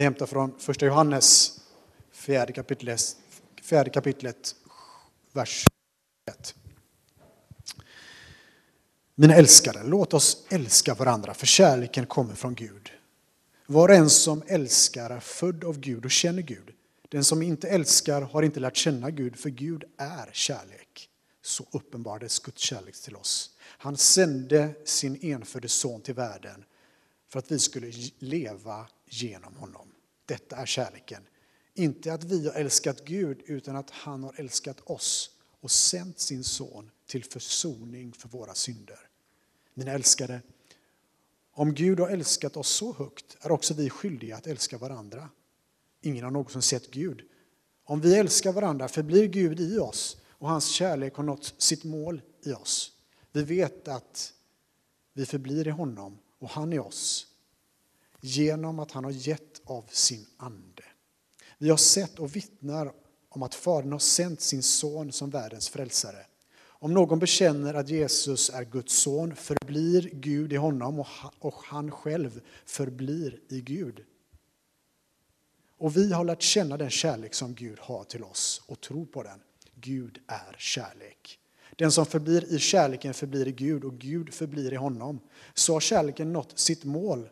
Jag hämtar från första Johannes, fjärde kapitlet, fjärde kapitlet vers 1. Mina älskade, låt oss älska varandra, för kärleken kommer från Gud. Var och en som älskar är född av Gud och känner Gud. Den som inte älskar har inte lärt känna Gud, för Gud är kärlek. Så uppenbarades Guds kärlek till oss. Han sände sin enfödde son till världen för att vi skulle leva genom honom. Detta är kärleken. Inte att vi har älskat Gud, utan att han har älskat oss och sänt sin son till försoning för våra synder. Mina älskade, om Gud har älskat oss så högt är också vi skyldiga att älska varandra. Ingen har någonsin sett Gud. Om vi älskar varandra förblir Gud i oss och hans kärlek har nått sitt mål i oss. Vi vet att vi förblir i honom och han i oss genom att han har gett av sin ande. Vi har sett och vittnar om att Fadern har sänt sin son som världens frälsare. Om någon bekänner att Jesus är Guds son förblir Gud i honom och han själv förblir i Gud. Och vi har lärt känna den kärlek som Gud har till oss och tror på den. Gud är kärlek. Den som förblir i kärleken förblir i Gud och Gud förblir i honom. Så har kärleken nått sitt mål,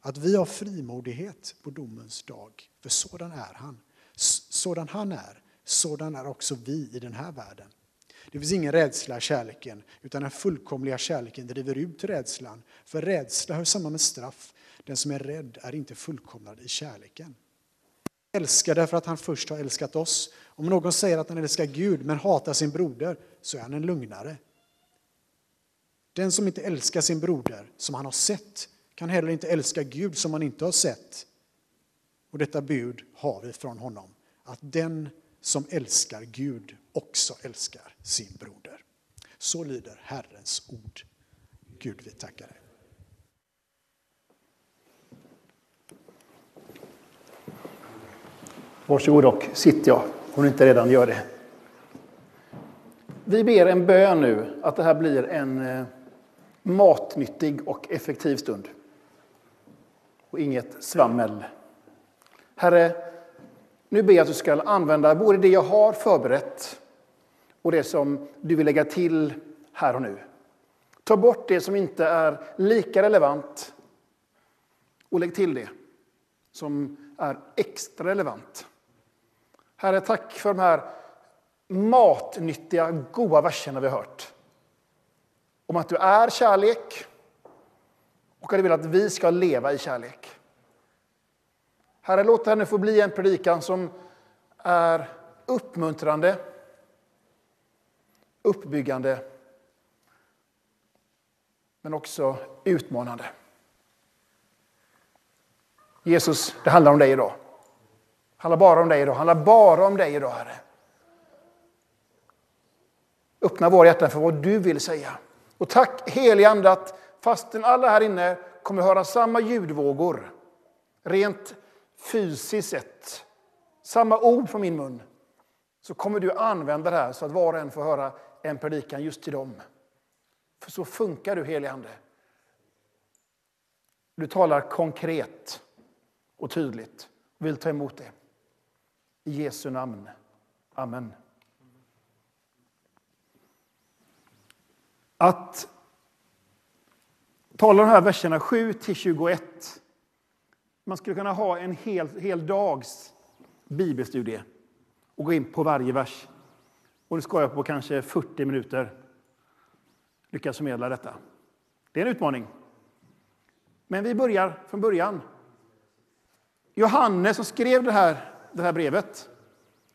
att vi har frimodighet på domens dag. För sådan är han. Sådan han är, sådan är också vi i den här världen. Det finns ingen rädsla i kärleken, utan den fullkomliga kärleken driver ut rädslan. För rädsla hör samman med straff. Den som är rädd är inte fullkomnad i kärleken. Älskar därför att han först har älskat oss. Om någon säger att han älskar Gud men hatar sin broder så är han en lugnare. Den som inte älskar sin broder som han har sett kan heller inte älska Gud som han inte har sett. Och detta bud har vi från honom, att den som älskar Gud också älskar sin broder. Så lyder Herrens ord. Gud, vi tackar dig. Varsågod och sitt ja, om du inte redan gör det. Vi ber en bön nu att det här blir en eh, matnyttig och effektiv stund. Och inget svammel. Herre, nu ber jag att du ska använda både det jag har förberett och det som du vill lägga till här och nu. Ta bort det som inte är lika relevant och lägg till det som är extra relevant. Herre, tack för de här matnyttiga, goda verserna vi har hört. Om att du är kärlek och att vill att vi ska leva i kärlek. Herre, låt henne få bli en predikan som är uppmuntrande, uppbyggande men också utmanande. Jesus, det handlar om dig idag. Det handlar bara om dig idag. Det handlar bara om dig idag, Herre. Öppna våra hjärtan för vad du vill säga. Och tack helige Ande att fastän alla här inne kommer höra samma ljudvågor, rent fysiskt sett, samma ord från min mun, så kommer du använda det här så att var och en får höra en predikan just till dem. För så funkar du, helige Ande. Du talar konkret och tydligt och vill ta emot det. I Jesu namn. Amen. Att talar de här verserna 7-21 man skulle kunna ha en hel, hel dags bibelstudie och gå in på varje vers. Och det ska jag på kanske 40 minuter lyckas förmedla detta. Det är en utmaning. Men vi börjar från början. Johannes som skrev det här, det här brevet,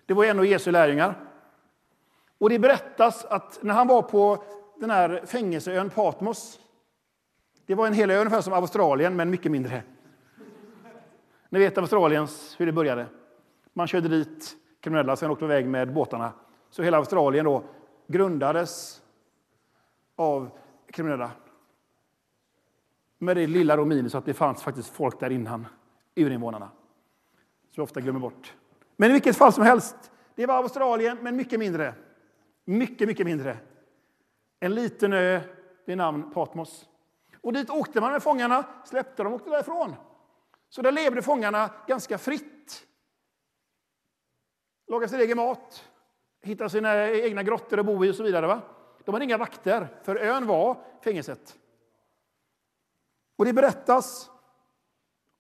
det var en av Jesu lärjungar. Och det berättas att när han var på den här fängelseön Patmos, det var en hel ö ungefär som Australien, men mycket mindre. Ni vet Australiens, hur det började. Man körde dit kriminella, sen åkte iväg med båtarna. Så hela Australien då grundades av kriminella. Med det lilla då minus att det fanns faktiskt folk där innan, urinvånarna. Som vi ofta glömmer bort. Men i vilket fall som helst, det var Australien, men mycket mindre. Mycket, mycket mindre. En liten ö vid namn Patmos. Och dit åkte man med fångarna, släppte dem och åkte därifrån. Så där levde fångarna ganska fritt. Lagade sin egen mat, hittade sina egna grottor att bo i och så vidare. Va? De hade inga vakter, för ön var fängelset. Och det berättas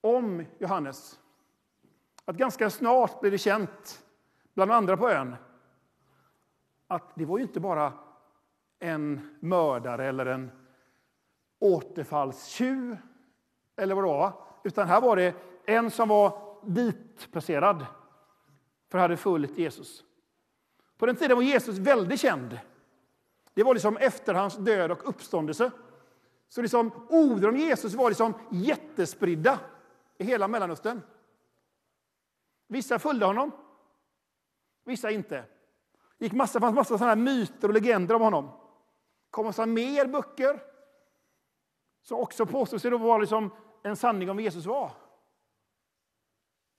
om Johannes att ganska snart blev det känt, bland andra på ön, att det var ju inte bara en mördare eller en återfallstjuv eller vad det var, utan här var det en som var ditplacerad för att hade följt Jesus. På den tiden var Jesus väldigt känd. Det var liksom efter hans död och uppståndelse. Så liksom, orden om Jesus var liksom jättespridda i hela Mellanöstern. Vissa följde honom, vissa inte. Det gick massa, fanns massa sådana myter och legender om honom. Det kom massa mer böcker som också påstod sig vara liksom en sanning om Jesus var.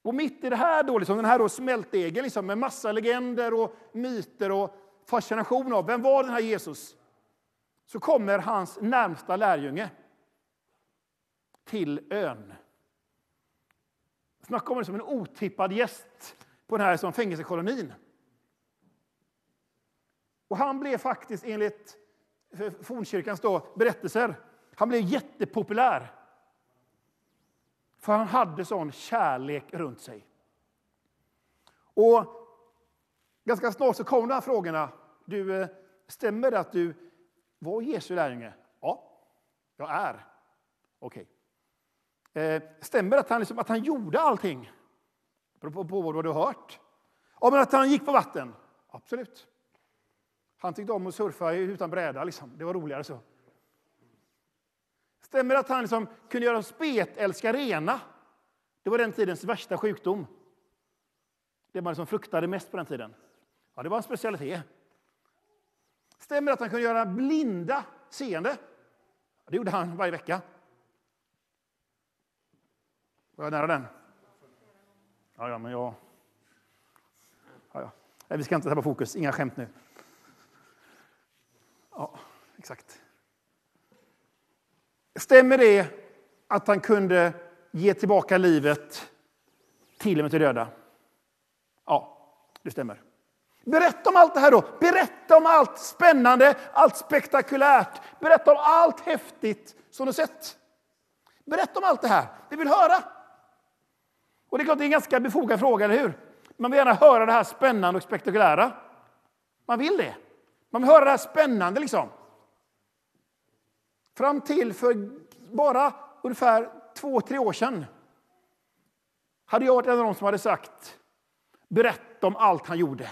Och mitt i det här, då, liksom, den här då smältdegen liksom, med massa legender och myter och fascination av vem var den här Jesus, så kommer hans närmsta lärjunge till ön. Snacka om som en otippad gäst på den här som fängelsekolonin. Och han blev faktiskt enligt fornkyrkans då, berättelser han blev jättepopulär. För han hade sån kärlek runt sig. Och ganska snart så kom de här frågorna. Du, eh, stämmer det att du var Jesu lärjunge? Ja, jag är. Okej. Okay. Stämmer det att han, liksom, att han gjorde allting? På, på vad du har hört. Ja, men att han gick på vatten? Absolut. Han tyckte om att surfa utan bräda. Liksom. Det var roligare så. Stämmer det att han liksom kunde göra spetälska rena? Det var den tidens värsta sjukdom. Det man liksom fruktade mest på den tiden. Ja, det var en specialitet. Stämmer det att han kunde göra blinda seende? Ja, det gjorde han varje vecka. Var jag nära den? Ja, ja, men jag... Ja, ja. Nej, vi ska inte tappa fokus. Inga skämt nu. Ja, exakt. Stämmer det att han kunde ge tillbaka livet till och med till döda? Ja, det stämmer. Berätta om allt det här då. Berätta om allt spännande, allt spektakulärt. Berätta om allt häftigt som du sett. Berätta om allt det här. Vi vill höra. Och det är klart, det är en ganska befogad fråga, eller hur? Man vill gärna höra det här spännande och spektakulära. Man vill det. Man vill höra det här spännande liksom. Fram till för bara ungefär två, tre år sedan hade jag varit en av dem som hade sagt berätta om allt han gjorde.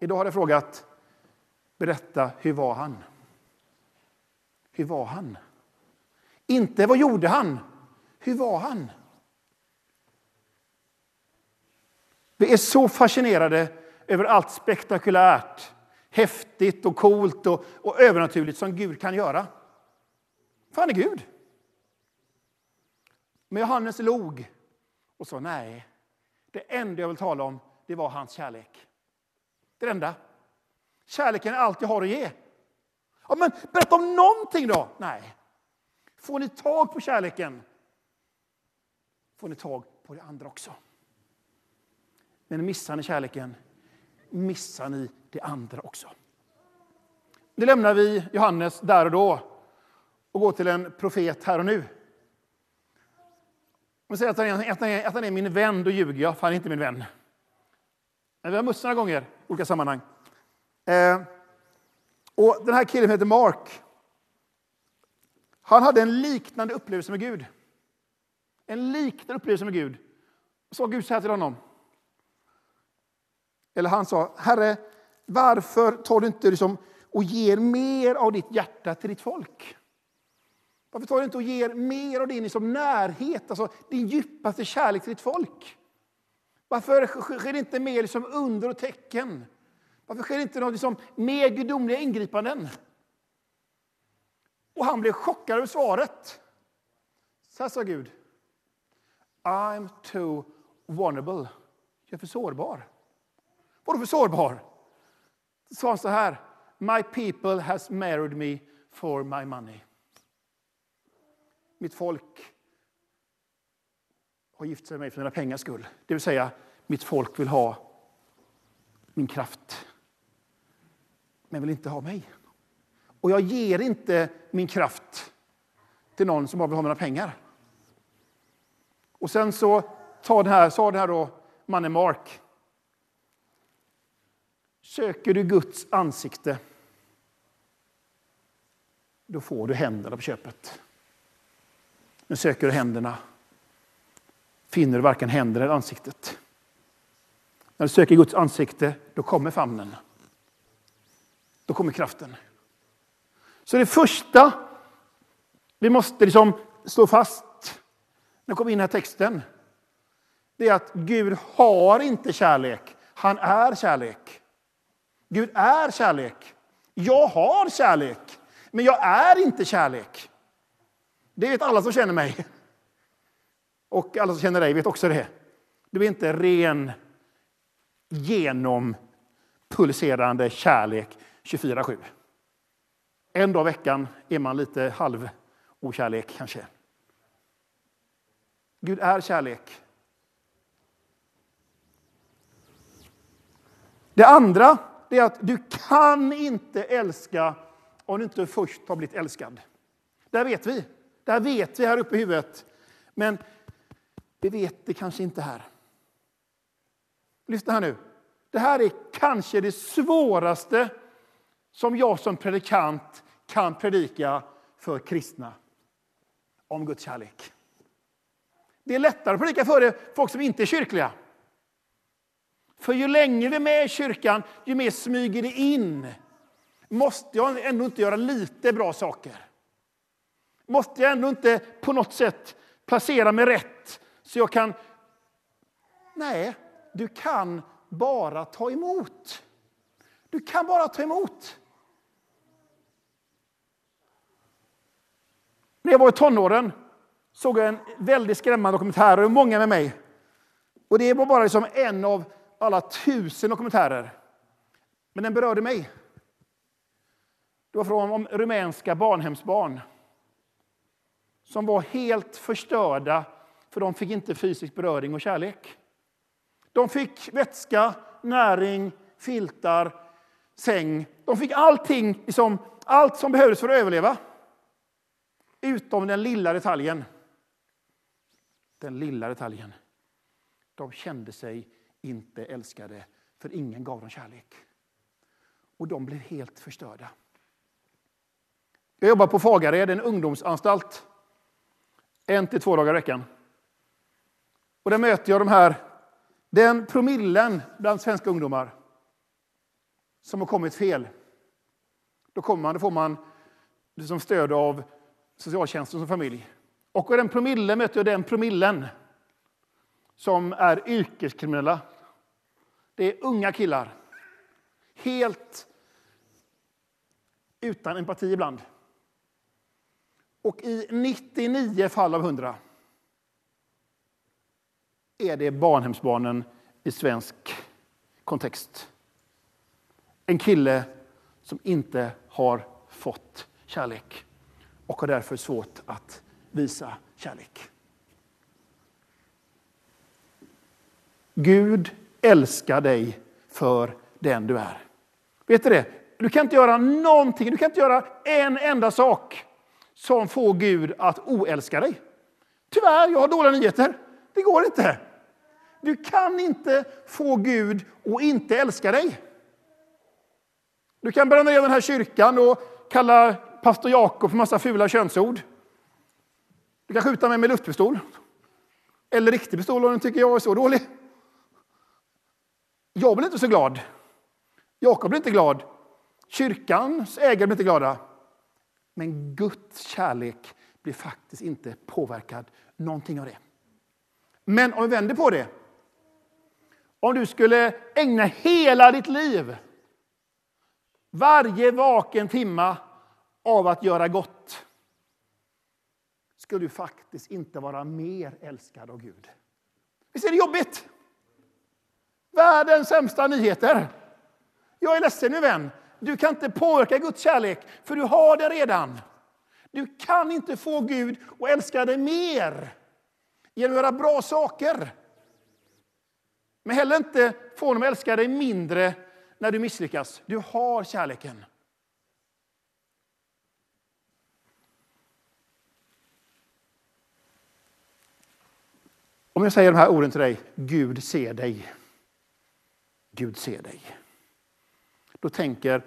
Idag har jag frågat berätta, hur var han? Hur var han? Inte vad gjorde han? Hur var han? Vi är så fascinerade över allt spektakulärt häftigt och coolt och, och övernaturligt som Gud kan göra. För han är Gud. Men Johannes log och sa nej, det enda jag vill tala om det var hans kärlek. Det är det enda. Kärleken är allt jag har att ge. Ja, men berätta om någonting då! Nej. Får ni tag på kärleken får ni tag på det andra också. Men missar ni kärleken missar ni det andra också. Nu lämnar vi Johannes där och då och går till en profet här och nu. Om jag säger att han, är, att, han är, att han är min vän, då ljuger jag, för han är inte min vän. Men vi har mött några gånger i olika sammanhang. Eh, och den här killen heter Mark. Han hade en liknande upplevelse med Gud. En liknande upplevelse med Gud. Och sa Gud så här till honom. Eller han sa, Herre, varför tar du inte liksom och ger mer av ditt hjärta till ditt folk? Varför tar du inte och ger mer av din liksom närhet, alltså din djupaste kärlek till ditt folk? Varför sker det inte mer liksom under och tecken? Varför sker det inte något liksom mer gudomliga ingripanden? Och han blev chockad över svaret. Så här sa Gud. I'm too vulnerable. Jag är för sårbar. Vadå för sårbar? Sa han så här. My people has married me for my money. Mitt folk har gift sig med mig för mina pengars skull. Det vill säga, mitt folk vill ha min kraft, men vill inte ha mig. Och jag ger inte min kraft till någon som bara vill ha mina pengar. Och sen så sa den här, sa den här då, mannen Mark. Söker du Guds ansikte, då får du händerna på köpet. Men söker du händerna, finner du varken händer eller ansiktet. När du söker Guds ansikte, då kommer famnen. Då kommer kraften. Så det första vi måste liksom slå fast när vi kommer in i den här texten, det är att Gud har inte kärlek. Han är kärlek. Gud är kärlek. Jag har kärlek, men jag är inte kärlek. Det vet alla som känner mig. Och alla som känner dig vet också det. Du är inte ren, genompulserande kärlek 24-7. En dag i veckan är man lite halv okärlek kanske. Gud är kärlek. Det andra det är att du kan inte älska om du inte först har blivit älskad. Det vet vi. Där här vet vi här uppe i huvudet. Men vi vet det kanske inte här. Lyssna här nu. Det här är kanske det svåraste som jag som predikant kan predika för kristna om Guds kärlek. Det är lättare att predika för det folk som inte är kyrkliga. För ju längre vi är med i kyrkan, ju mer smyger det in. Måste jag ändå inte göra lite bra saker? Måste jag ändå inte på något sätt placera mig rätt så jag kan... Nej, du kan bara ta emot. Du kan bara ta emot. När jag var i tonåren såg jag en väldigt skrämmande dokumentär, och många med mig. Och Det var bara liksom en av alla tusen dokumentärer. Men den berörde mig. Det var från om rumänska barnhemsbarn som var helt förstörda för de fick inte fysisk beröring och kärlek. De fick vätska, näring, filtar, säng. De fick allting, liksom, allt som behövdes för att överleva. Utom den lilla detaljen. Den lilla detaljen. De kände sig inte älskade, för ingen gav dem kärlek. Och de blev helt förstörda. Jag jobbar på Fagared, en ungdomsanstalt. En till två dagar i veckan. Och där möter jag de här, den promillen bland svenska ungdomar som har kommit fel. Då kommer man, då får man liksom stöd av socialtjänsten som familj. Och den promillen möter jag den promillen som är yrkeskriminella. Det är unga killar. Helt utan empati ibland. Och i 99 fall av 100 är det barnhemsbarnen i svensk kontext. En kille som inte har fått kärlek och har därför svårt att visa kärlek. Gud älskar dig för den du är. Vet du det? Du kan inte göra någonting, du kan inte göra en enda sak som får Gud att oälska dig. Tyvärr, jag har dåliga nyheter. Det går inte. Du kan inte få Gud att inte älska dig. Du kan bränna ner den här kyrkan och kalla pastor Jakob för massa fula könsord. Du kan skjuta mig med luftpistol. Eller riktig pistol om du tycker jag är så dålig. Jag blir inte så glad. Jakob blir inte glad. Kyrkans ägare blir inte glada. Men Guds kärlek blir faktiskt inte påverkad någonting av det. Men om vi vänder på det. Om du skulle ägna hela ditt liv, varje vaken timma av att göra gott skulle du faktiskt inte vara mer älskad av Gud. Visst är det jobbigt? Världens sämsta nyheter. Jag är ledsen nu vän. Du kan inte påverka Guds kärlek, för du har det redan. Du kan inte få Gud att älska dig mer. genom att göra bra saker. Men heller inte få honom att älska dig mindre när du misslyckas. Du har kärleken. Om jag säger de här orden till dig, Gud ser dig. Gud ser dig. Då tänker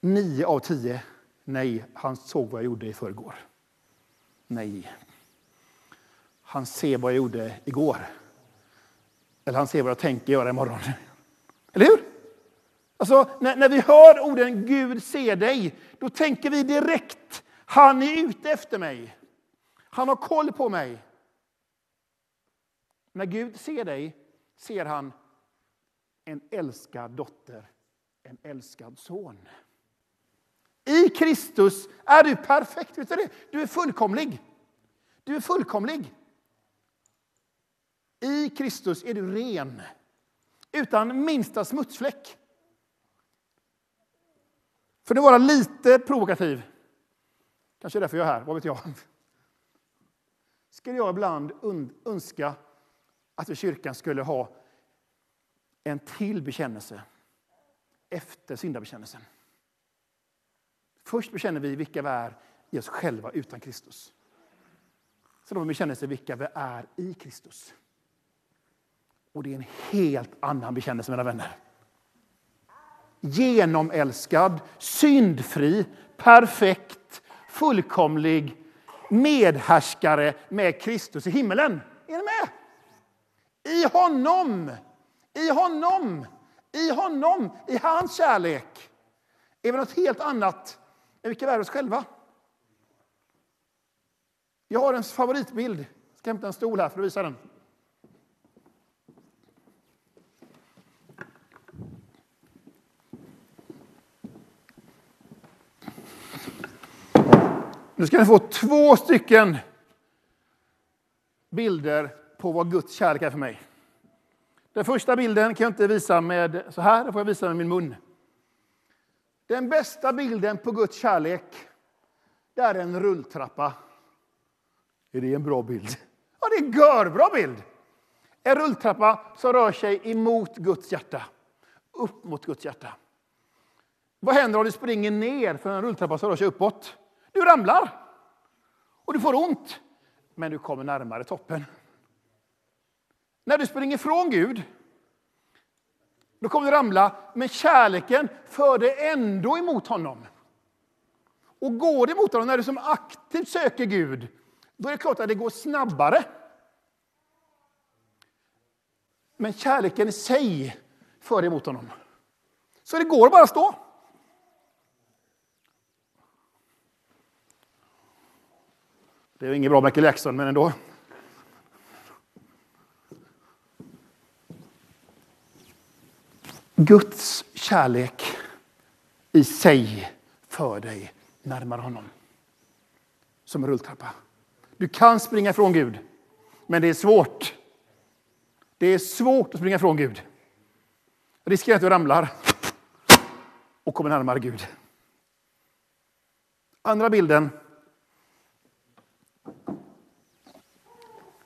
nio av tio, nej, han såg vad jag gjorde i förrgår. Nej. Han ser vad jag gjorde igår. Eller han ser vad jag tänker göra imorgon. Eller hur? Alltså, när, när vi hör orden Gud ser dig, då tänker vi direkt, han är ute efter mig. Han har koll på mig. När Gud ser dig ser han en älskad dotter, en älskad son. I Kristus är du perfekt. Vet du, det? du är fullkomlig. Du är fullkomlig. I Kristus är du ren, utan minsta smutsfläck. För att vara lite provokativ, kanske är därför jag är här, vad vet jag. Skulle jag ibland önska att vi kyrkan skulle ha en till bekännelse efter syndabekännelsen. Först bekänner vi vilka vi är i oss själva utan Kristus. Sen har vi bekännelse vilka vi är i Kristus. Och det är en helt annan bekännelse, mina vänner. Genomälskad, syndfri, perfekt, fullkomlig medhärskare med Kristus i himmelen. Är ni med? I honom, i honom, i honom, i hans kärlek är vi något helt annat än vilka vi är oss själva. Jag har en favoritbild. Jag ska hämta en stol här för att visa den. Nu ska ni få två stycken bilder på vad Guds kärlek är för mig. Den första bilden kan jag inte visa med så här, den får jag visa med min mun. Den bästa bilden på Guds kärlek, det är en rulltrappa. Är det en bra bild? Ja, det är en görbra bild. En rulltrappa som rör sig emot Guds hjärta, upp mot Guds hjärta. Vad händer om du springer ner för en rulltrappa som rör sig uppåt? Du ramlar och du får ont, men du kommer närmare toppen. När du springer ifrån Gud, då kommer du ramla, men kärleken för dig ändå emot honom. Och går det emot honom, när du som aktivt söker Gud, då är det klart att det går snabbare. Men kärleken i sig för dig emot honom. Så det går bara att stå. Det är inget bra Michael Jackson, men ändå. Guds kärlek i sig för dig närmare honom. Som en rulltrappa. Du kan springa ifrån Gud, men det är svårt. Det är svårt att springa ifrån Gud. Risken är att du ramlar och kommer närmare Gud. Andra bilden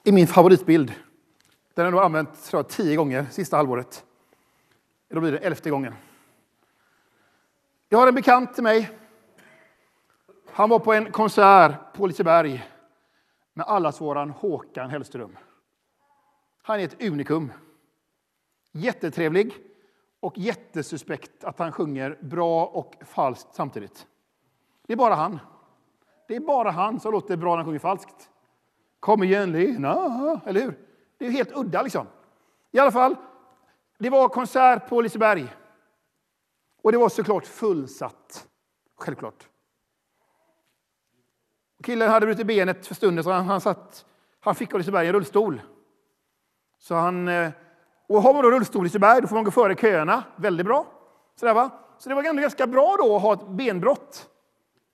är min favoritbild. Den har jag använt tror jag, tio gånger sista halvåret. Då blir det elfte gången. Jag har en bekant till mig. Han var på en konsert på Liseberg med allas våran Håkan Hellström. Han är ett unikum. Jättetrevlig och jättesuspekt att han sjunger bra och falskt samtidigt. Det är bara han. Det är bara han som låter bra när han sjunger falskt. Kom igen Lena, eller hur? Det är helt udda liksom. I alla fall, det var konsert på Liseberg. Och det var såklart fullsatt. Självklart. Killen hade brutit benet för stunden så han, han, satt, han fick av Liseberg en rullstol. Så han, eh, och har man då rullstol i Liseberg då får man gå före köerna. Väldigt bra. Sådär, va? Så det var ändå ganska bra då att ha ett benbrott.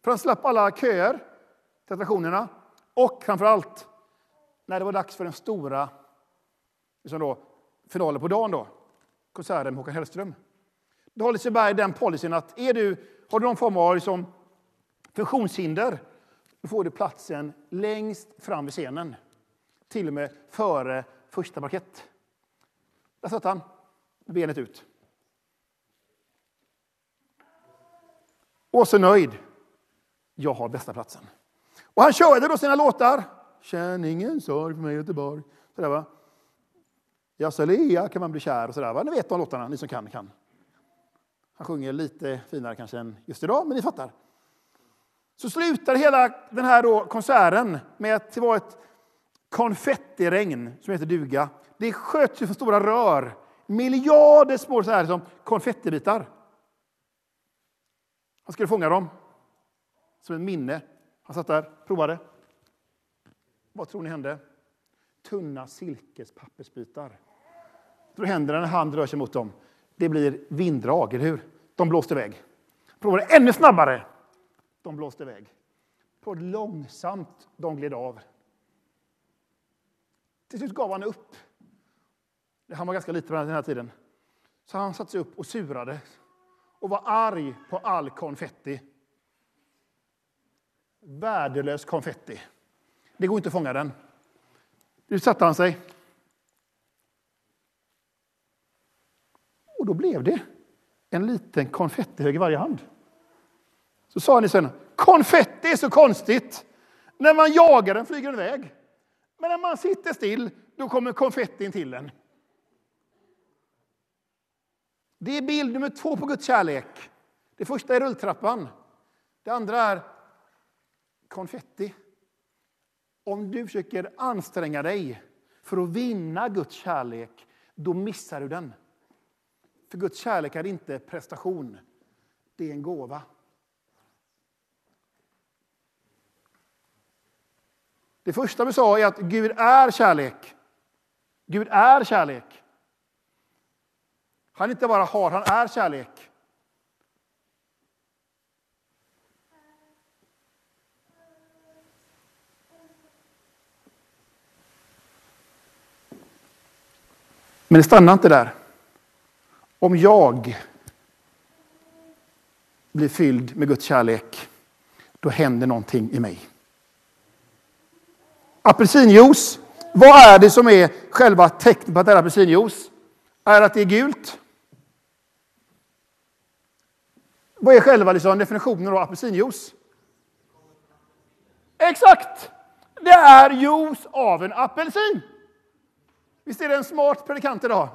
För han slapp alla köer till attraktionerna. Och framför allt, när det var dags för den stora liksom då, finalen på dagen, då, konserten med Håkan Hellström. Då har Liseberg den policyn att är du, har du någon form av liksom, funktionshinder, då får du platsen längst fram vid scenen. till och med före första parkett. Där satt han, med benet ut. Och så nöjd. Jag har bästa platsen. Och han körde då sina låtar. Känn ingen sorg för mig Göteborg. Sådär va. Jaså kan man bli kär och sådär. Ni vet de låtarna, ni som kan kan. Han sjunger lite finare kanske än just idag, men ni fattar. Så slutar hela den här då konserten med att det var ett konfettiregn som heter duga. Det sköts ju från stora rör, miljarder små så här som konfettibitar. Han skulle fånga dem som ett minne. Han satt där, provade. Vad tror ni hände? Tunna silkespappersbitar. Då händer när han rör sig mot dem. Det blir vinddrag, eller hur? De blåste iväg. Provade ännu snabbare. De blåste iväg. Provade långsamt. De gled av. Till slut gav han upp. Han var ganska liten på den här tiden. Så han satte sig upp och surade och var arg på all konfetti. Värdelös konfetti. Det går inte att fånga den. Nu satte han sig. Då blev det en liten konfettihög i varje hand. Så sa han i sönen, konfetti är så konstigt. När man jagar den flyger den iväg. Men när man sitter still, då kommer konfettin till en. Det är bild nummer två på Guds kärlek. Det första är rulltrappan. Det andra är konfetti. Om du försöker anstränga dig för att vinna Guds kärlek, då missar du den. För Guds kärlek är inte prestation, det är en gåva. Det första vi sa är att Gud är kärlek. Gud är kärlek. Han inte bara har, han är kärlek. Men det stannar inte där. Om jag blir fylld med Guds kärlek, då händer någonting i mig. Apelsinjuice, vad är det som är själva tecknet på att det är apelsinjuice? Är att det är gult? Vad är själva liksom definitionen av apelsinjuice? Exakt! Det är juice av en apelsin. Visst är det en smart predikant idag?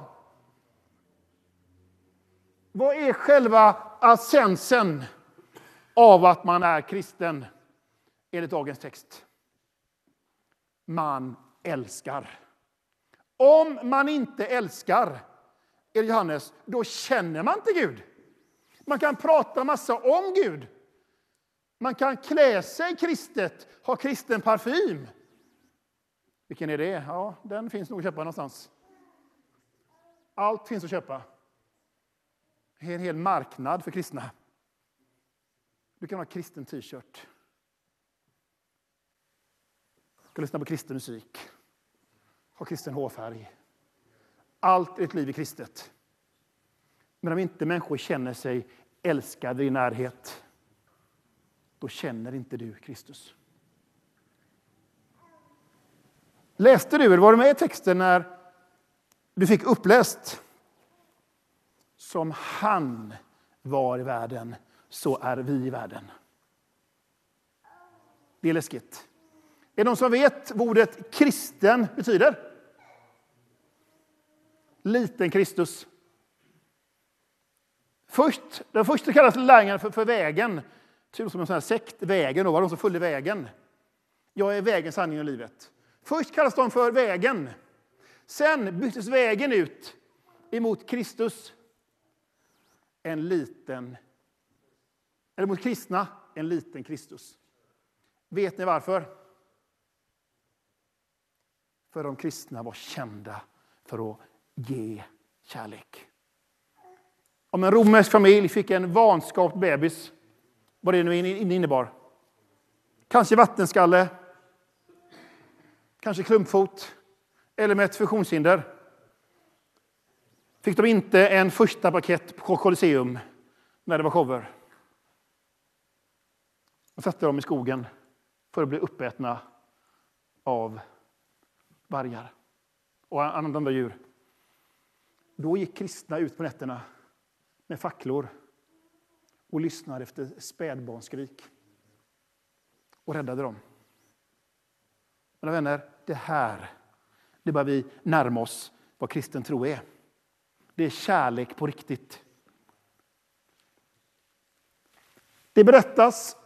Vad är själva essensen av att man är kristen enligt dagens text? Man älskar. Om man inte älskar, enligt Johannes, då känner man inte Gud. Man kan prata massa om Gud. Man kan klä sig kristet, ha kristen parfym. Vilken är det? Ja, den finns nog att köpa någonstans. Allt finns att köpa. En hel marknad för kristna. Du kan ha kristen t-shirt. Du kan lyssna på kristen musik. Ha kristen hårfärg. Allt i ditt liv är kristet. Men om inte människor känner sig älskade i närhet, då känner inte du Kristus. Läste du, eller var du med i texten när du fick uppläst? Som han var i världen, så är vi i världen. Det är läskigt. Är det någon som vet vad ordet kristen betyder? Liten Kristus. Först, den första kallas lärjungarna för, för vägen. Typ som en sån här sekt, vägen, då var de som följde vägen. Jag är vägen, sanningen och livet. Först kallas de för vägen. Sen byttes vägen ut emot Kristus. En liten, eller mot kristna, en liten Kristus. Vet ni varför? För de kristna var kända för att ge kärlek. Om en romersk familj fick en vanskapt bebis, vad det nu innebar. Kanske vattenskalle, kanske klumpfot eller med ett funktionshinder. Fick de inte en första paket på Colosseum när det var shower. De satte dem i skogen för att bli uppätna av vargar och andra djur. Då gick kristna ut på nätterna med facklor och lyssnade efter spädbarnsskrik och räddade dem. Mina vänner, det här det börjar vi närma oss vad kristen tro är. Det är kärlek på riktigt. Det berättas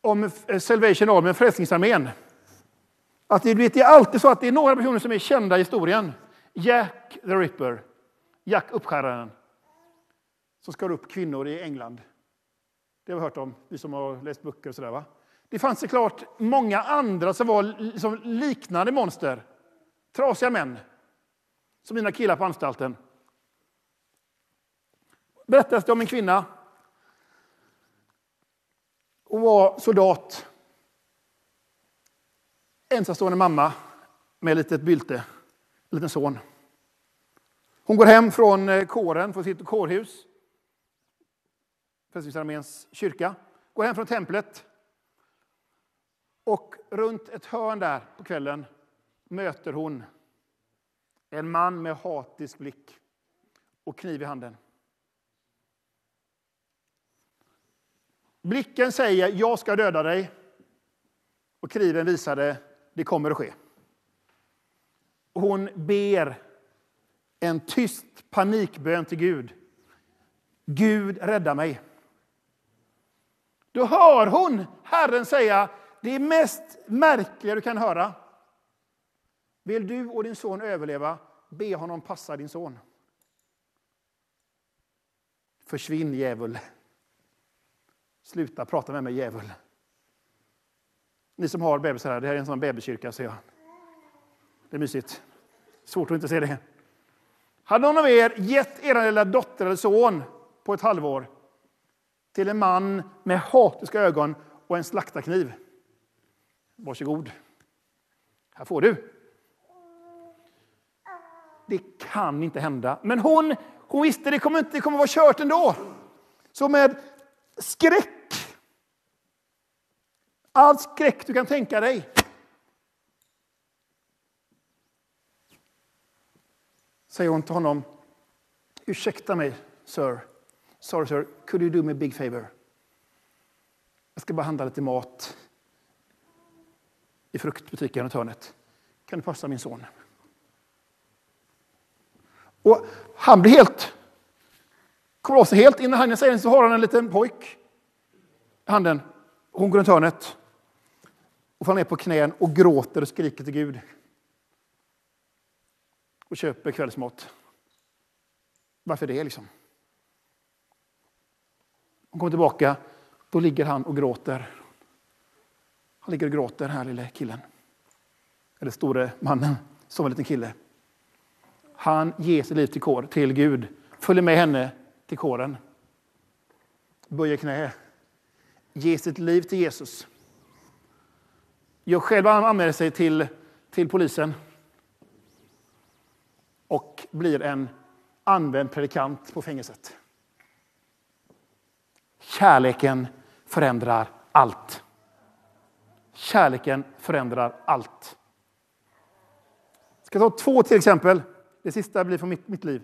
om eh, Salvation Army, Frälsningsarmén. Att det, vet, det är alltid så att det är några personer som är kända i historien. Jack the Ripper, Jack uppskäraren, som skar upp kvinnor i England. Det har vi hört om, vi som har läst böcker och sådär. Va? Det fanns såklart många andra som var liksom liknande monster. Trasiga män, som mina killar på anstalten. Berättas det om en kvinna. Hon var soldat. Ensamstående mamma med ett litet bylte, en liten son. Hon går hem från eh, kåren, från sitt kårhus, Frälsningsarméns kyrka. Går hem från templet. Och runt ett hörn där på kvällen möter hon en man med hatisk blick och kniv i handen. Blicken säger jag ska döda dig och kniven visade det kommer att ske. Hon ber en tyst panikbön till Gud. Gud rädda mig. Då hör hon Herren säga det mest märkliga du kan höra. Vill du och din son överleva, be honom passa din son. Försvinn djävul. Sluta prata med mig djävul. Ni som har bebisar här, det här är en sån bebiskyrka ser jag. Det är mysigt. Svårt att inte se det. Hade någon av er gett er lilla dotter eller son på ett halvår till en man med hatiska ögon och en slaktarkniv? Varsågod. Här får du. Det kan inte hända. Men hon, hon visste det kommer inte det kommer vara kört ändå. Så med skräck, all skräck du kan tänka dig, säger hon till honom. Ursäkta mig, sir. Sorry, sir. Could you do me a big favor? Jag ska bara handla lite mat i fruktbutiken runt hörnet. Kan du passa min son? Och han blir helt, kommer av sig helt. Innan han säger så har han en liten pojk i handen. Hon går runt hörnet och faller ner på knän och gråter och skriker till Gud. Och köper kvällsmat. Varför det liksom? Hon kommer tillbaka, då ligger han och gråter. Han ligger och gråter, den här lille killen. Eller store mannen, som en liten kille. Han ger sitt liv till, kår, till Gud, följer med henne till kåren. Böjer knä. Ger sitt liv till Jesus. Jag själv anmäler sig till, till polisen och blir en använd predikant på fängelset. Kärleken förändrar allt. Kärleken förändrar allt. Jag ska ta två till exempel. Det sista blir från mitt, mitt liv.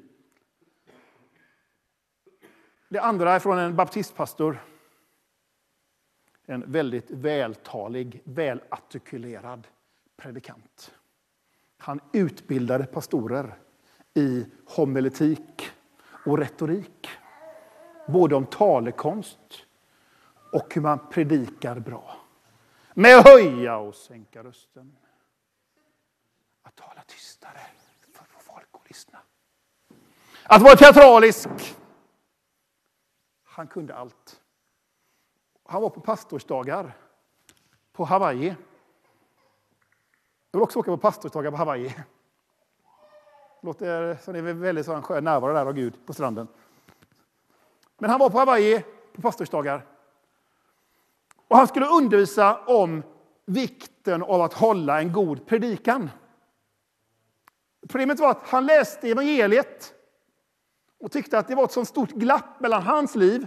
Det andra är från en baptistpastor. En väldigt vältalig, välartikulerad predikant. Han utbildade pastorer i homiletik och retorik. Både om talekonst och hur man predikar bra. Med att höja och sänka rösten. Att tala tystare för att få folk att lyssna. Att vara teatralisk. Han kunde allt. Han var på pastorsdagar på Hawaii. Jag vill också åka på pastorsdagar på Hawaii. Det låter som det är väldigt sån skön närvaro där av Gud på stranden. Men han var på Hawaii på pastorsdagar. Och han skulle undervisa om vikten av att hålla en god predikan. Problemet var att han läste evangeliet och tyckte att det var ett så stort glapp mellan hans liv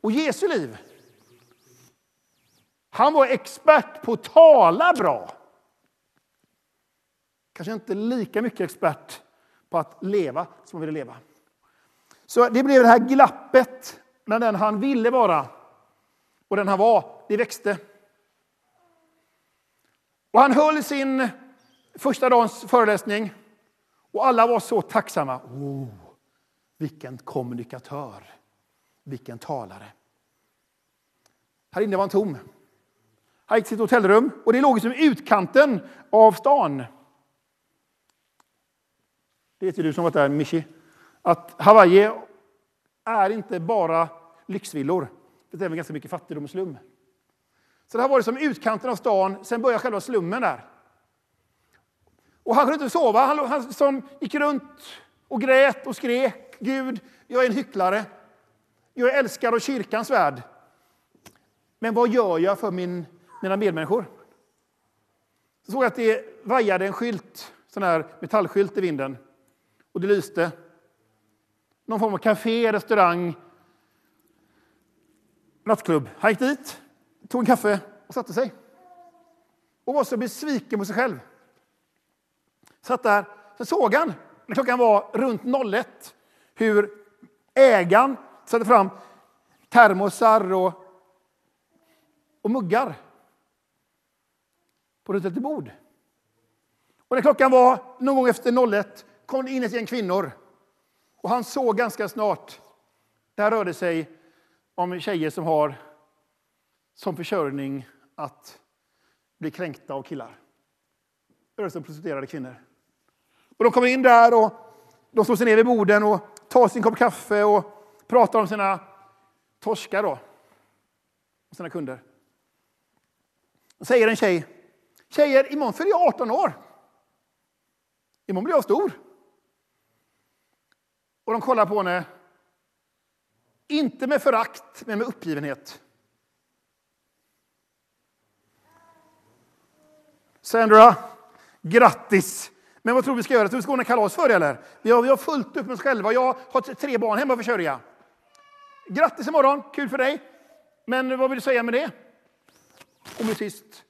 och Jesu liv. Han var expert på att tala bra. kanske inte lika mycket expert på att leva som han ville leva. Så det blev det här glappet mellan den han ville vara och den han var. Det växte. Och han höll sin första dagens föreläsning och alla var så tacksamma. Oh, vilken kommunikatör, vilken talare. Här inne var han tom. Han gick till sitt hotellrum och det låg liksom i utkanten av stan. Det vet ju du som varit där, Michi. Att Hawaii är inte bara lyxvillor. Det är även ganska mycket fattigdom och slum. Så det här var det som utkanten av stan, sen började själva slummen där. Och han kunde inte sova. Han, han som gick runt och grät och skrek. Gud, jag är en hycklare. Jag är älskad av kyrkans värld. Men vad gör jag för min, mina medmänniskor? Så såg jag att det vajade en skylt, sån här metallskylt i vinden. Och det lyste. Någon form av café, restaurang, nattklubb. Han gick dit, tog en kaffe och satte sig. Och var så besviken på sig själv. Satt där. Sen såg han, när klockan var runt 01, hur ägaren satte fram termosar och, och muggar och runt ett bord. Och när klockan var någon gång efter 01 kom det in ett gäng kvinnor. Och han såg ganska snart, det här rörde sig om tjejer som har som försörjning att bli kränkta av killar. Det rörde sig om prostituerade kvinnor. Och de kommer in där och de slår sig ner vid borden och tar sin kopp kaffe och pratar om sina torskar då. Och sina kunder. Och säger en tjej, tjejer imorgon fyller jag 18 år. Imorgon blir jag stor. Och de kollar på henne, inte med förakt, men med uppgivenhet. Sandra, grattis! Men vad tror vi ska göra? Tror vi ska ordna kalas för det eller? Vi har, vi har fullt upp med oss själva. Jag har tre barn hemma att försörja. Grattis imorgon, kul för dig. Men vad vill du säga med det? Och med sist,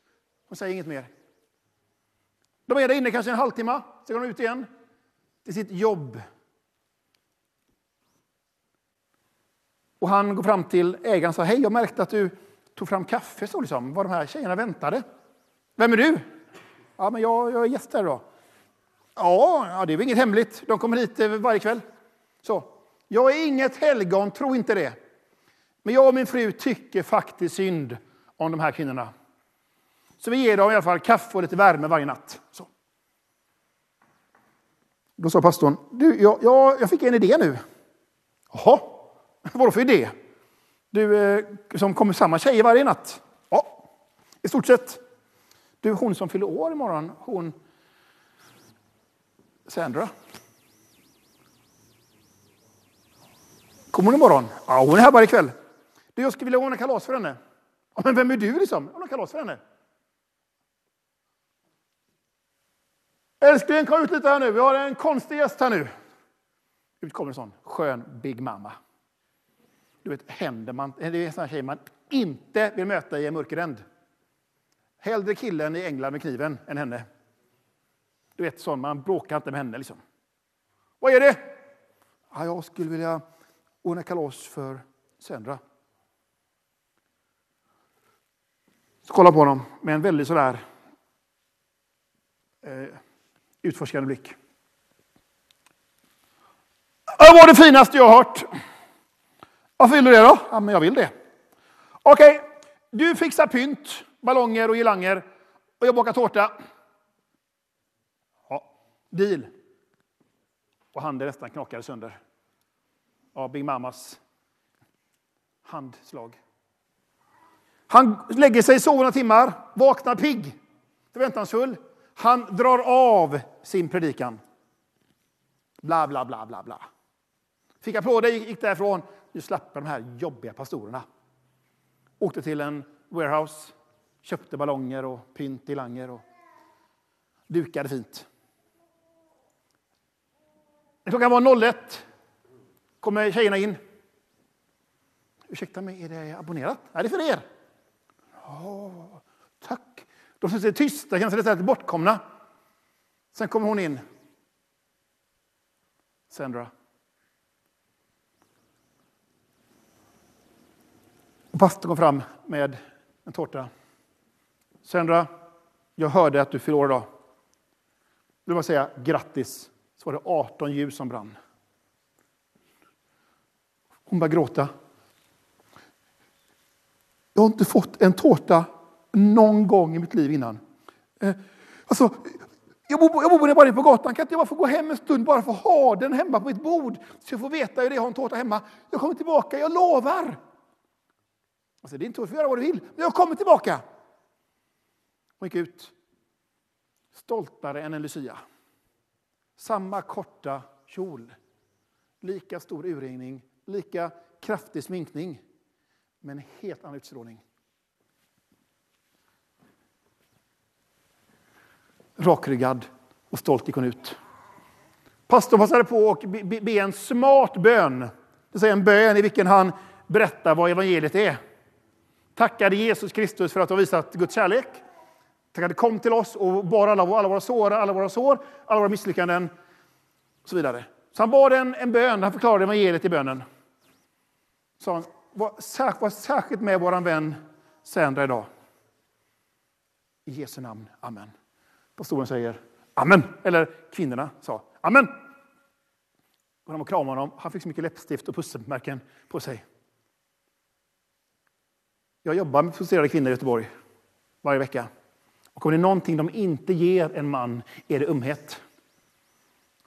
hon säger inget mer. De är där inne kanske en halvtimme, sen går de ut igen till sitt jobb. Och han går fram till ägaren och säger, hej, jag märkte att du tog fram kaffe, så liksom, vad de här tjejerna väntade. Vem är du? Ja, men jag, jag är gäst här då. Ja, ja, det är väl inget hemligt. De kommer hit eh, varje kväll. Så. Jag är inget helgon, tro inte det. Men jag och min fru tycker faktiskt synd om de här kvinnorna. Så vi ger dem i alla fall kaffe och lite värme varje natt. Så. Då sa pastorn, du, jag, jag, jag fick en idé nu. Jaha, vadå för idé? Du, eh, som kommer samma tjejer varje natt? Ja, i stort sett. Du, hon som fyller år imorgon, hon Sandra. Kommer hon imorgon? Ja, hon är här varje kväll. Du, jag skulle vilja ordna kalas för henne. Ja, men vem är du liksom? Ordna kalas för henne. Älskling, kom ut lite här nu. Vi har en konstig gäst här nu. Ut kommer en sån skön Big Mama. Du vet, händer man, det är en sån tjej man inte vill möta i en mörkeränd. Hellre killen i England med kniven än henne. Du vet, sån, man bråkar inte med henne. Liksom. Vad är det? Ja, jag skulle vilja ordna kalas för Sandra. Så kolla på honom med en väldigt sådär eh, utforskande blick. ”Det var det finaste jag har hört? Varför vill du det då? Ja, men jag vill det. Okej, okay, du fixar pynt, ballonger och girlanger och jag bakar tårta. Deal. Och handen nästan knakade sönder Ja, Big Mamas handslag. Han lägger sig, sover några timmar, vaknar pigg, förväntansfull. Han drar av sin predikan. Bla, bla, bla, bla, bla. Fick applåder, gick därifrån. Nu slapp de här jobbiga pastorerna. Åkte till en warehouse, köpte ballonger och pynt i langer och dukade fint. När klockan var 01 kommer tjejerna in. Ursäkta mig, är det abonnerat? Nej, det är för er. Oh. De som sitter tysta, känner sig lite bortkomna. Sen kommer hon in. Sandra. Och pastorn kom fram med en tårta. Sandra, jag hörde att du fyller år idag. Du bara säga grattis. Så var det 18 ljus som brann. Hon började gråta. Jag har inte fått en tårta någon gång i mitt liv innan. Eh, alltså, jag bor, jag bor bara nere på gatan, kan inte jag bara få gå hem en stund bara för att ha den hemma på mitt bord? Så jag får veta hur det är att ha en tårta hemma. Jag kommer tillbaka, jag lovar! Alltså, det är inte så, du får göra vad du vill, men jag kommer tillbaka. Hon gick ut, stoltare än en Lucia. Samma korta kjol, lika stor urringning, lika kraftig sminkning, men helt annan utstrålning. Rakryggad och stolt gick hon ut. Pastorn passade på att be, en smart bön. Det vill säga en bön i vilken han berättar vad evangeliet är. Tackade Jesus Kristus för att ha visat Guds kärlek. Tackade kom till oss och bar alla, alla våra sår, alla våra sår, alla våra misslyckanden och så vidare. Så han bad en, en bön, han förklarade evangeliet i bönen. Så han, var, särskilt, var särskilt med vår vän Sandra idag. I Jesu namn, amen. Pastoren säger amen, eller kvinnorna sa amen. Och de kramade honom. Han fick så mycket läppstift och pusselmärken på sig. Jag jobbar med frustrerade kvinnor i Göteborg varje vecka. Och om det är någonting de inte ger en man är det umhet.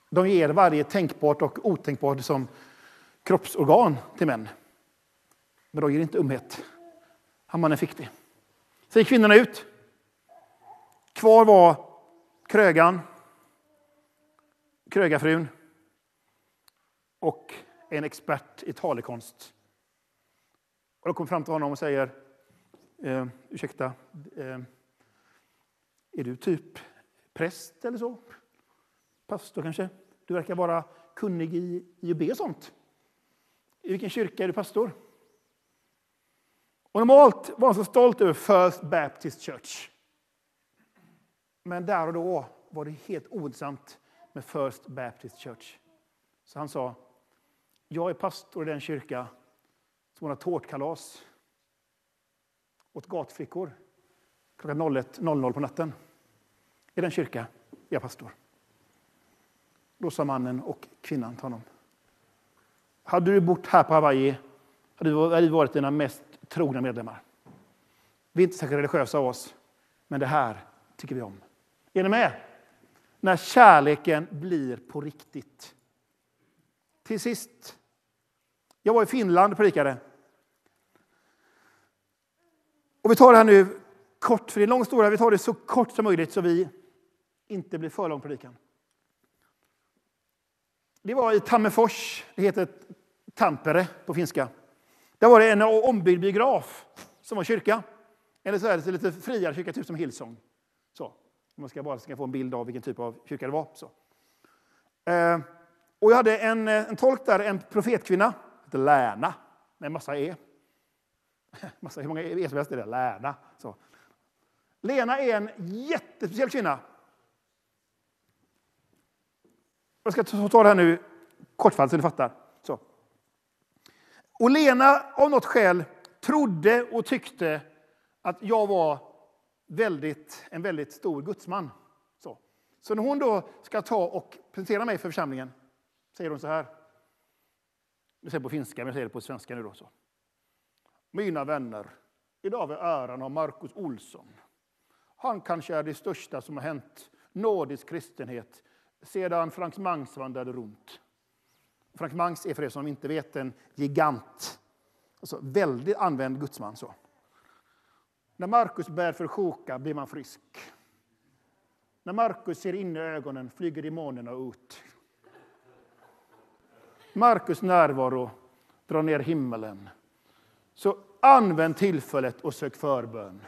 De ger varje tänkbart och otänkbart som kroppsorgan till män. Men de ger inte umhet. Han mannen fick det. Så gick kvinnorna ut. Kvar var krögan, krögarfrun och en expert i talekonst. Och de kommer fram till honom och säger, eh, ursäkta, eh, är du typ präst eller så? Pastor kanske? Du verkar vara kunnig i, i att be och sånt. I vilken kyrka är du pastor? Och normalt var han så stolt över First Baptist Church. Men där och då var det helt ointressant med First Baptist Church. Så han sa, jag är pastor i den kyrka som har tårtkalas åt gatflickor klockan 01.00 på natten. I den kyrka är jag pastor. Då sa mannen och kvinnan till honom. Hade du bott här på Hawaii hade vi varit dina mest trogna medlemmar. Vi är inte särskilt religiösa av oss, men det här tycker vi om. Är ni med? När kärleken blir på riktigt. Till sist. Jag var i Finland och predikade. Och vi tar det här nu kort, för det är en lång historia. Vi tar det så kort som möjligt så vi inte blir för lång predikan. Det var i Tammerfors, det heter Tampere på finska. Där var det en ombyggd biograf som var kyrka. Eller så är det lite friare kyrka, typ som Hillsong. Om Man ska bara ska få en bild av vilken typ av kyrka det var. Så. Eh, och jag hade en, eh, en tolk där, en profetkvinna, hette Lärna, med en massa E. Massa, hur många E som helst är det? Lärna. Så. Lena är en jättespeciell kvinna. Jag ska ta det här nu kortfattat så ni fattar. Så. Och Lena av något skäl trodde och tyckte att jag var väldigt, en väldigt stor gudsman. Så. så när hon då ska ta och presentera mig för församlingen säger hon så här. Jag säger på finska, men jag säger det på svenska nu. Då, så. Mina vänner, idag har vi äran av Markus Olsson. Han kanske är det största som har hänt nordisk kristenhet sedan Frank Mangs vandrade runt. Frank Mangs är för er som inte vet en gigant. Alltså väldigt använd gudsman. Så. När Markus bär för sjuka blir man frisk. När Markus ser in i ögonen flyger demonerna ut. Markus närvaro drar ner himmelen. Så använd tillfället och sök förbön.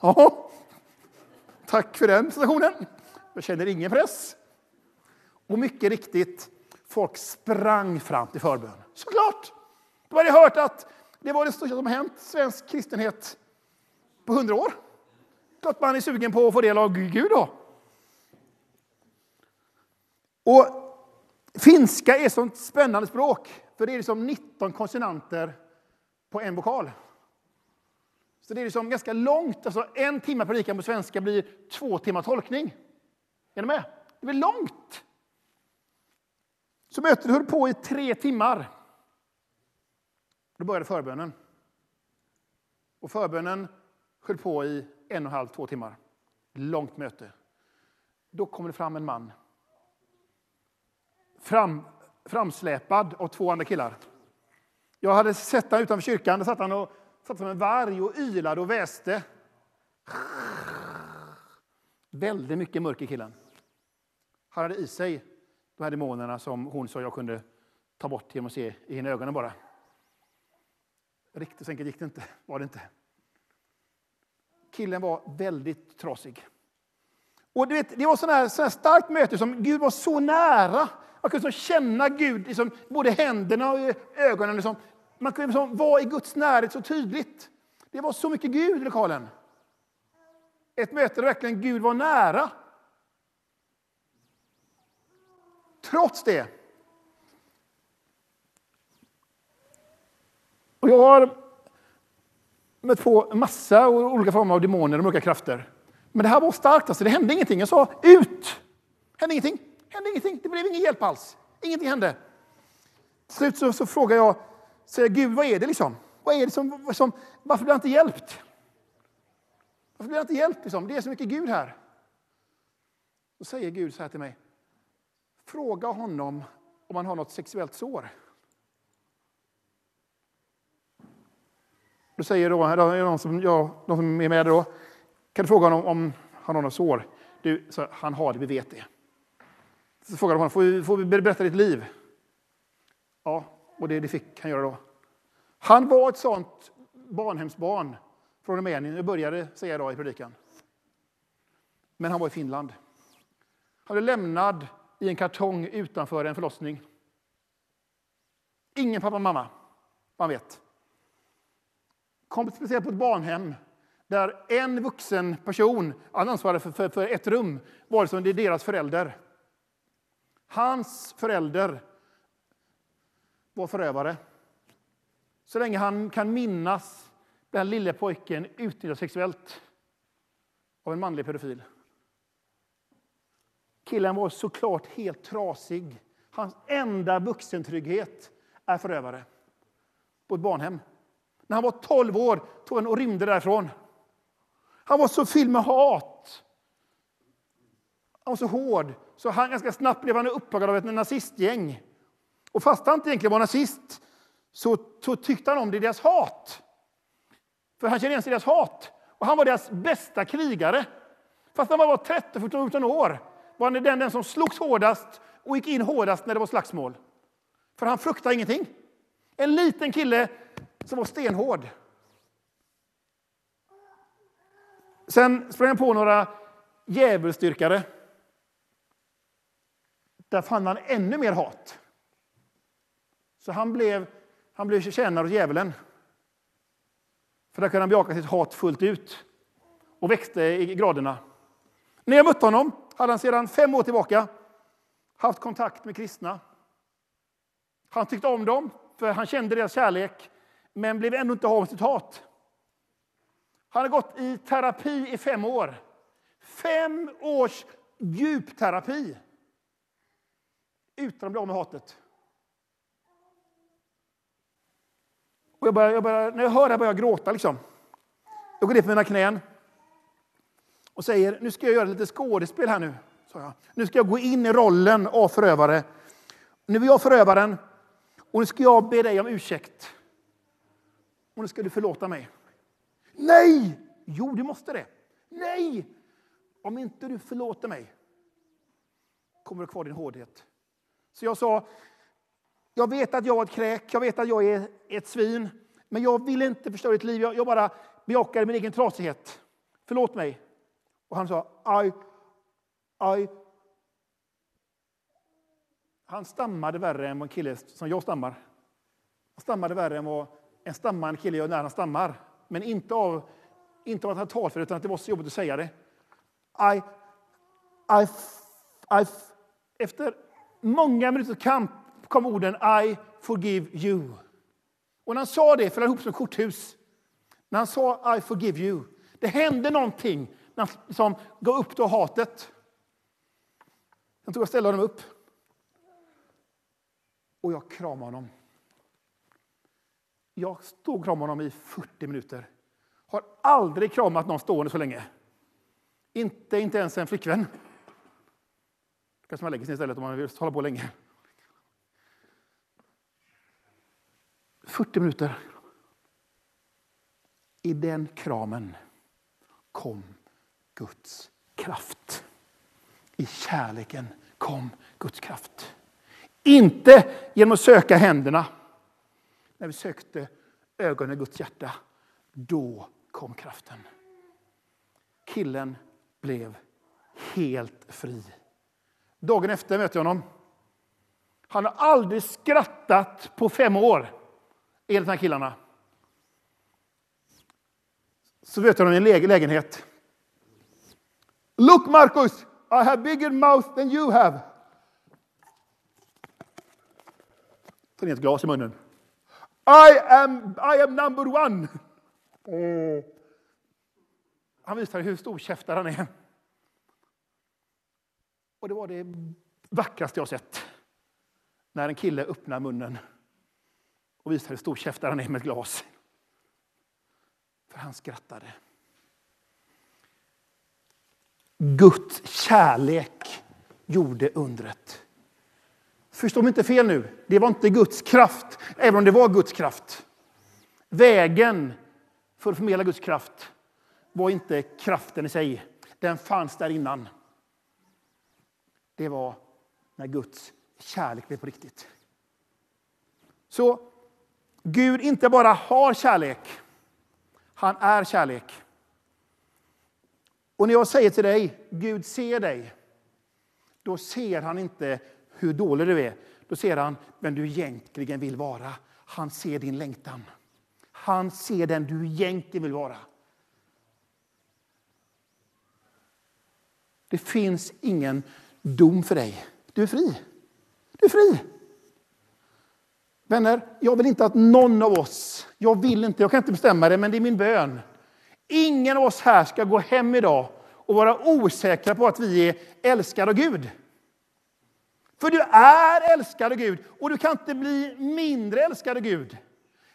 Ja, tack för den presentationen. Jag känner ingen press. Och mycket riktigt, folk sprang fram till förbön. Såklart! De hade hört att det var det största som hänt svensk kristenhet på hundra år. Klart man är sugen på att få del av Gud då. Och finska är ett sånt spännande språk, för det är liksom 19 konsonanter på en vokal. Så det är liksom ganska långt. Alltså en timme predikan på svenska blir två timmar tolkning. Är ni med? Det blir långt. Så mötet höll på i tre timmar. Då började förbönen. Och förbönen höll på i en och en halv, två timmar. Långt möte. Då kommer det fram en man. Fram, framsläpad av två andra killar. Jag hade sett honom utanför kyrkan. Där satt han och satt som en varg och ylade och väste. Väldigt mycket mörker killen. Han hade i sig de här demonerna som hon sa jag kunde ta bort genom att se i hennes ögonen bara. Riktigt så enkelt gick det inte, var det inte. Killen var väldigt trasig. Och du vet, det var sådana här, här starkt möte som Gud var så nära. Man kunde så känna Gud, liksom, både händerna och ögonen. Liksom. Man kunde liksom vara i Guds närhet så tydligt. Det var så mycket Gud i lokalen. Ett möte där verkligen Gud var nära. Trots det. Och jag har mött på massa olika former av demoner och mörka krafter. Men det här var starkt, alltså. det hände ingenting. Jag sa ut! hände ingenting. hände ingenting. Det blev ingen hjälp alls. Ingenting hände. Till slut så, så frågar jag, säger Gud, vad är det liksom? Vad är det som, som varför blir jag inte hjälpt? Varför blir jag inte hjälpt? Liksom? Det är så mycket Gud här. Då säger Gud så här till mig. Fråga honom om han har något sexuellt sår. Då säger då, de som, ja, de som är med då, kan du fråga honom om han har något sår? Du, så, han har det, vi vet det. Så frågar de honom, får vi, får vi berätta ditt liv? Ja, och det, det fick han göra då. Han var ett sånt barnhemsbarn från Rumänien. Jag började säga idag i predikan. Men han var i Finland. Han blev lämnad i en kartong utanför en förlossning. Ingen pappa och mamma, man vet. Kom speciellt på ett barnhem där en vuxen person ansvarade för, för, för, ett rum, var det som det är deras förälder. Hans förälder var förövare. Så länge han kan minnas den lille pojken utnyttjad sexuellt av en manlig pedofil. Killen var såklart helt trasig. Hans enda vuxentrygghet är förövare på ett barnhem. När han var 12 år tog han och rymde därifrån. Han var så fylld med hat. Han var så hård, så han ganska snabbt blev han uppjagad av ett nazistgäng. Och fast han inte egentligen var nazist så, så tyckte han om det, deras hat. För han kände igen sig i deras hat. Och han var deras bästa krigare. Fast han var 13-14 år var han den, den som slogs hårdast och gick in hårdast när det var slagsmål. För han fruktade ingenting. En liten kille som var stenhård. Sen sprang han på några djävulsdyrkare. Där fann han ännu mer hat. Så han blev, han blev tjänare åt djävulen. För där kunde han bejaka sitt hat fullt ut och växte i graderna. När jag mötte honom hade han sedan fem år tillbaka haft kontakt med kristna. Han tyckte om dem, för han kände deras kärlek, men blev ändå inte av med sitt hat. Han har gått i terapi i fem år. Fem års djupterapi utan att bli av med hatet. Och jag börjar, jag börjar, när jag hör det börjar jag gråta. Liksom. Jag går ner på mina knän och säger nu ska jag göra lite skådespel här nu. Sa jag. Nu ska jag gå in i rollen av förövare. Nu är jag förövaren och nu ska jag be dig om ursäkt. Och nu ska du förlåta mig. Nej! Jo, du måste det. Nej! Om inte du förlåter mig kommer du kvar din hårdhet. Så jag sa, jag vet att jag var ett kräk, jag vet att jag är ett svin, men jag vill inte förstöra ditt liv. Jag, bara bejakar min egen trasighet. Förlåt mig. Och han sa, aj, aj. Han stammade värre än vad en kille som jag stammar. Han stammade värre än vad en stammande kille gör när han stammar. Men inte av, inte av att han talade för utan att det var så jobbigt att säga det. I, I, I, efter många minuters kamp kom orden I forgive you. Och när han sa det föll han ihop som ett korthus. När han sa I forgive you. Det hände någonting som gav upp då hatet. Jag tog jag ställde honom upp. Och jag kramade honom. Jag stod och kramade honom i 40 minuter. Har aldrig kramat någon stående så länge. Inte, inte ens en flickvän. Kanske man lägger sig istället om man vill hålla på länge. 40 minuter. I den kramen kom Guds kraft. I kärleken kom Guds kraft. Inte genom att söka händerna. När vi sökte ögonen i Guds hjärta, då kom kraften. Killen blev helt fri. Dagen efter mötte jag honom. Han har aldrig skrattat på fem år, enligt de här killarna. Så möter jag honom i en lägenhet. Look Marcus, I have bigger mouth than you have. Tar ner ett glas i munnen. I am, I am number one. Mm. Han visar hur storkäftad han är. Och det var det vackraste jag sett. När en kille öppnar munnen och visar hur storkäftad han är med ett glas. För han skrattade. Guds kärlek gjorde undret. Förstå mig inte fel nu. Det var inte Guds kraft, även om det var Guds kraft. Vägen för att förmedla Guds kraft var inte kraften i sig. Den fanns där innan. Det var när Guds kärlek blev på riktigt. Så Gud inte bara har kärlek, han är kärlek. Och när jag säger till dig, Gud ser dig, då ser han inte hur dålig du är. Då ser han vem du egentligen vill vara. Han ser din längtan. Han ser den du egentligen vill vara. Det finns ingen dom för dig. Du är fri. Du är fri. Vänner, jag vill inte att någon av oss, jag vill inte, jag kan inte bestämma det, men det är min bön. Ingen av oss här ska gå hem idag och vara osäkra på att vi är älskade av Gud. För du är älskad av Gud och du kan inte bli mindre älskad av Gud.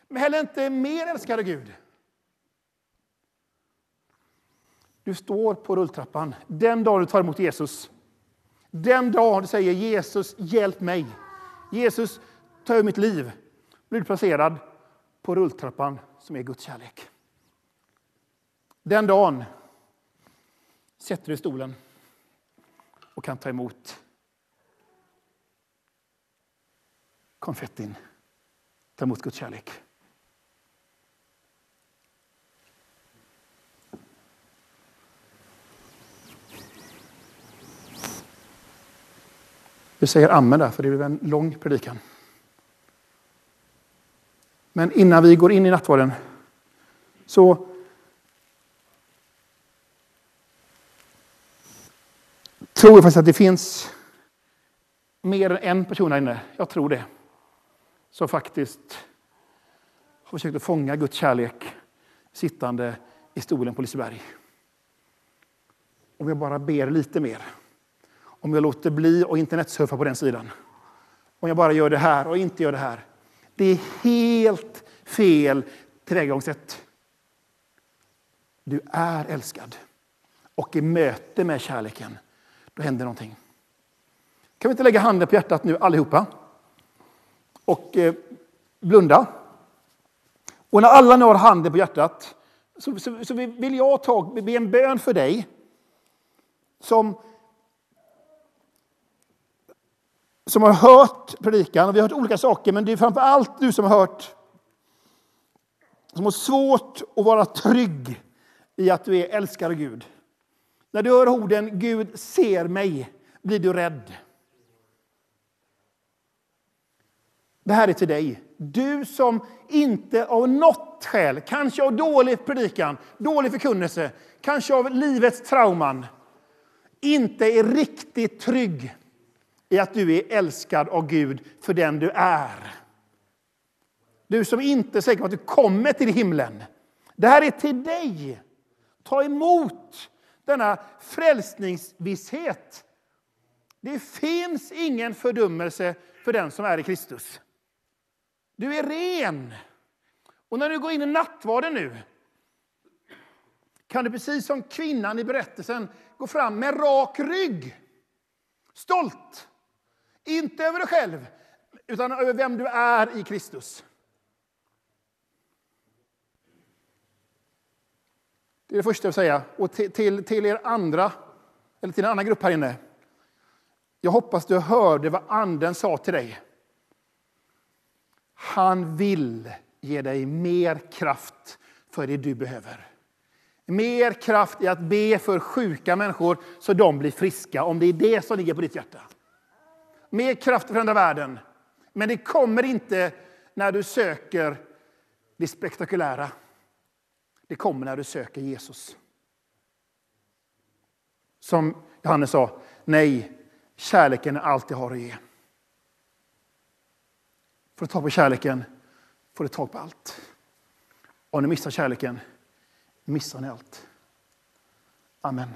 Men heller inte mer älskad av Gud. Du står på rulltrappan den dag du tar emot Jesus. Den dag du säger Jesus, hjälp mig. Jesus, ta över mitt liv. Blir du placerad på rulltrappan som är Guds kärlek. Den dagen sätter du i stolen och kan ta emot konfettin. Ta emot Guds kärlek. Vi säger amen där, för det blev en lång predikan. Men innan vi går in i nattvarden så tror jag faktiskt att det finns mer än en person här inne. Jag tror det som faktiskt har försökt att fånga Guds kärlek sittande i stolen på Liseberg. Om jag bara ber lite mer. Om jag låter bli och internetsurfa på den sidan. Om jag bara gör det här och inte gör det här. Det är helt fel tillvägagångssätt. Du är älskad. Och i möte med kärleken, då händer någonting. Kan vi inte lägga handen på hjärtat nu allihopa? Och eh, blunda. Och när alla nu har handen på hjärtat så, så, så vill jag ta, be en bön för dig som, som har hört predikan. Vi har hört olika saker, men det är framför allt du som har hört som har svårt att vara trygg i att du är älskad av Gud. När du hör orden Gud ser mig blir du rädd. Det här är till dig. Du som inte av något skäl, kanske av dålig predikan, dålig förkunnelse, kanske av livets trauman, inte är riktigt trygg i att du är älskad av Gud för den du är. Du som inte är säker på att du kommer till himlen. Det här är till dig. Ta emot denna frälsningsvisshet. Det finns ingen fördömelse för den som är i Kristus. Du är ren. Och när du går in i nattvarden nu kan du precis som kvinnan i berättelsen gå fram med rak rygg. Stolt. Inte över dig själv, utan över vem du är i Kristus. Det är det första jag vill säga. Och till, till, till er andra, eller till en annan grupp här inne. Jag hoppas du hörde vad Anden sa till dig. Han vill ge dig mer kraft för det du behöver. Mer kraft i att be för sjuka människor så de blir friska, om det är det som ligger på ditt hjärta. Mer kraft för förändra världen. Men det kommer inte när du söker det spektakulära. Det kommer när du söker Jesus. Som Johannes sa, nej, kärleken är allt jag har att ge. Får du tag på kärleken får du tag på allt. Om ni missar kärleken missar ni allt. Amen.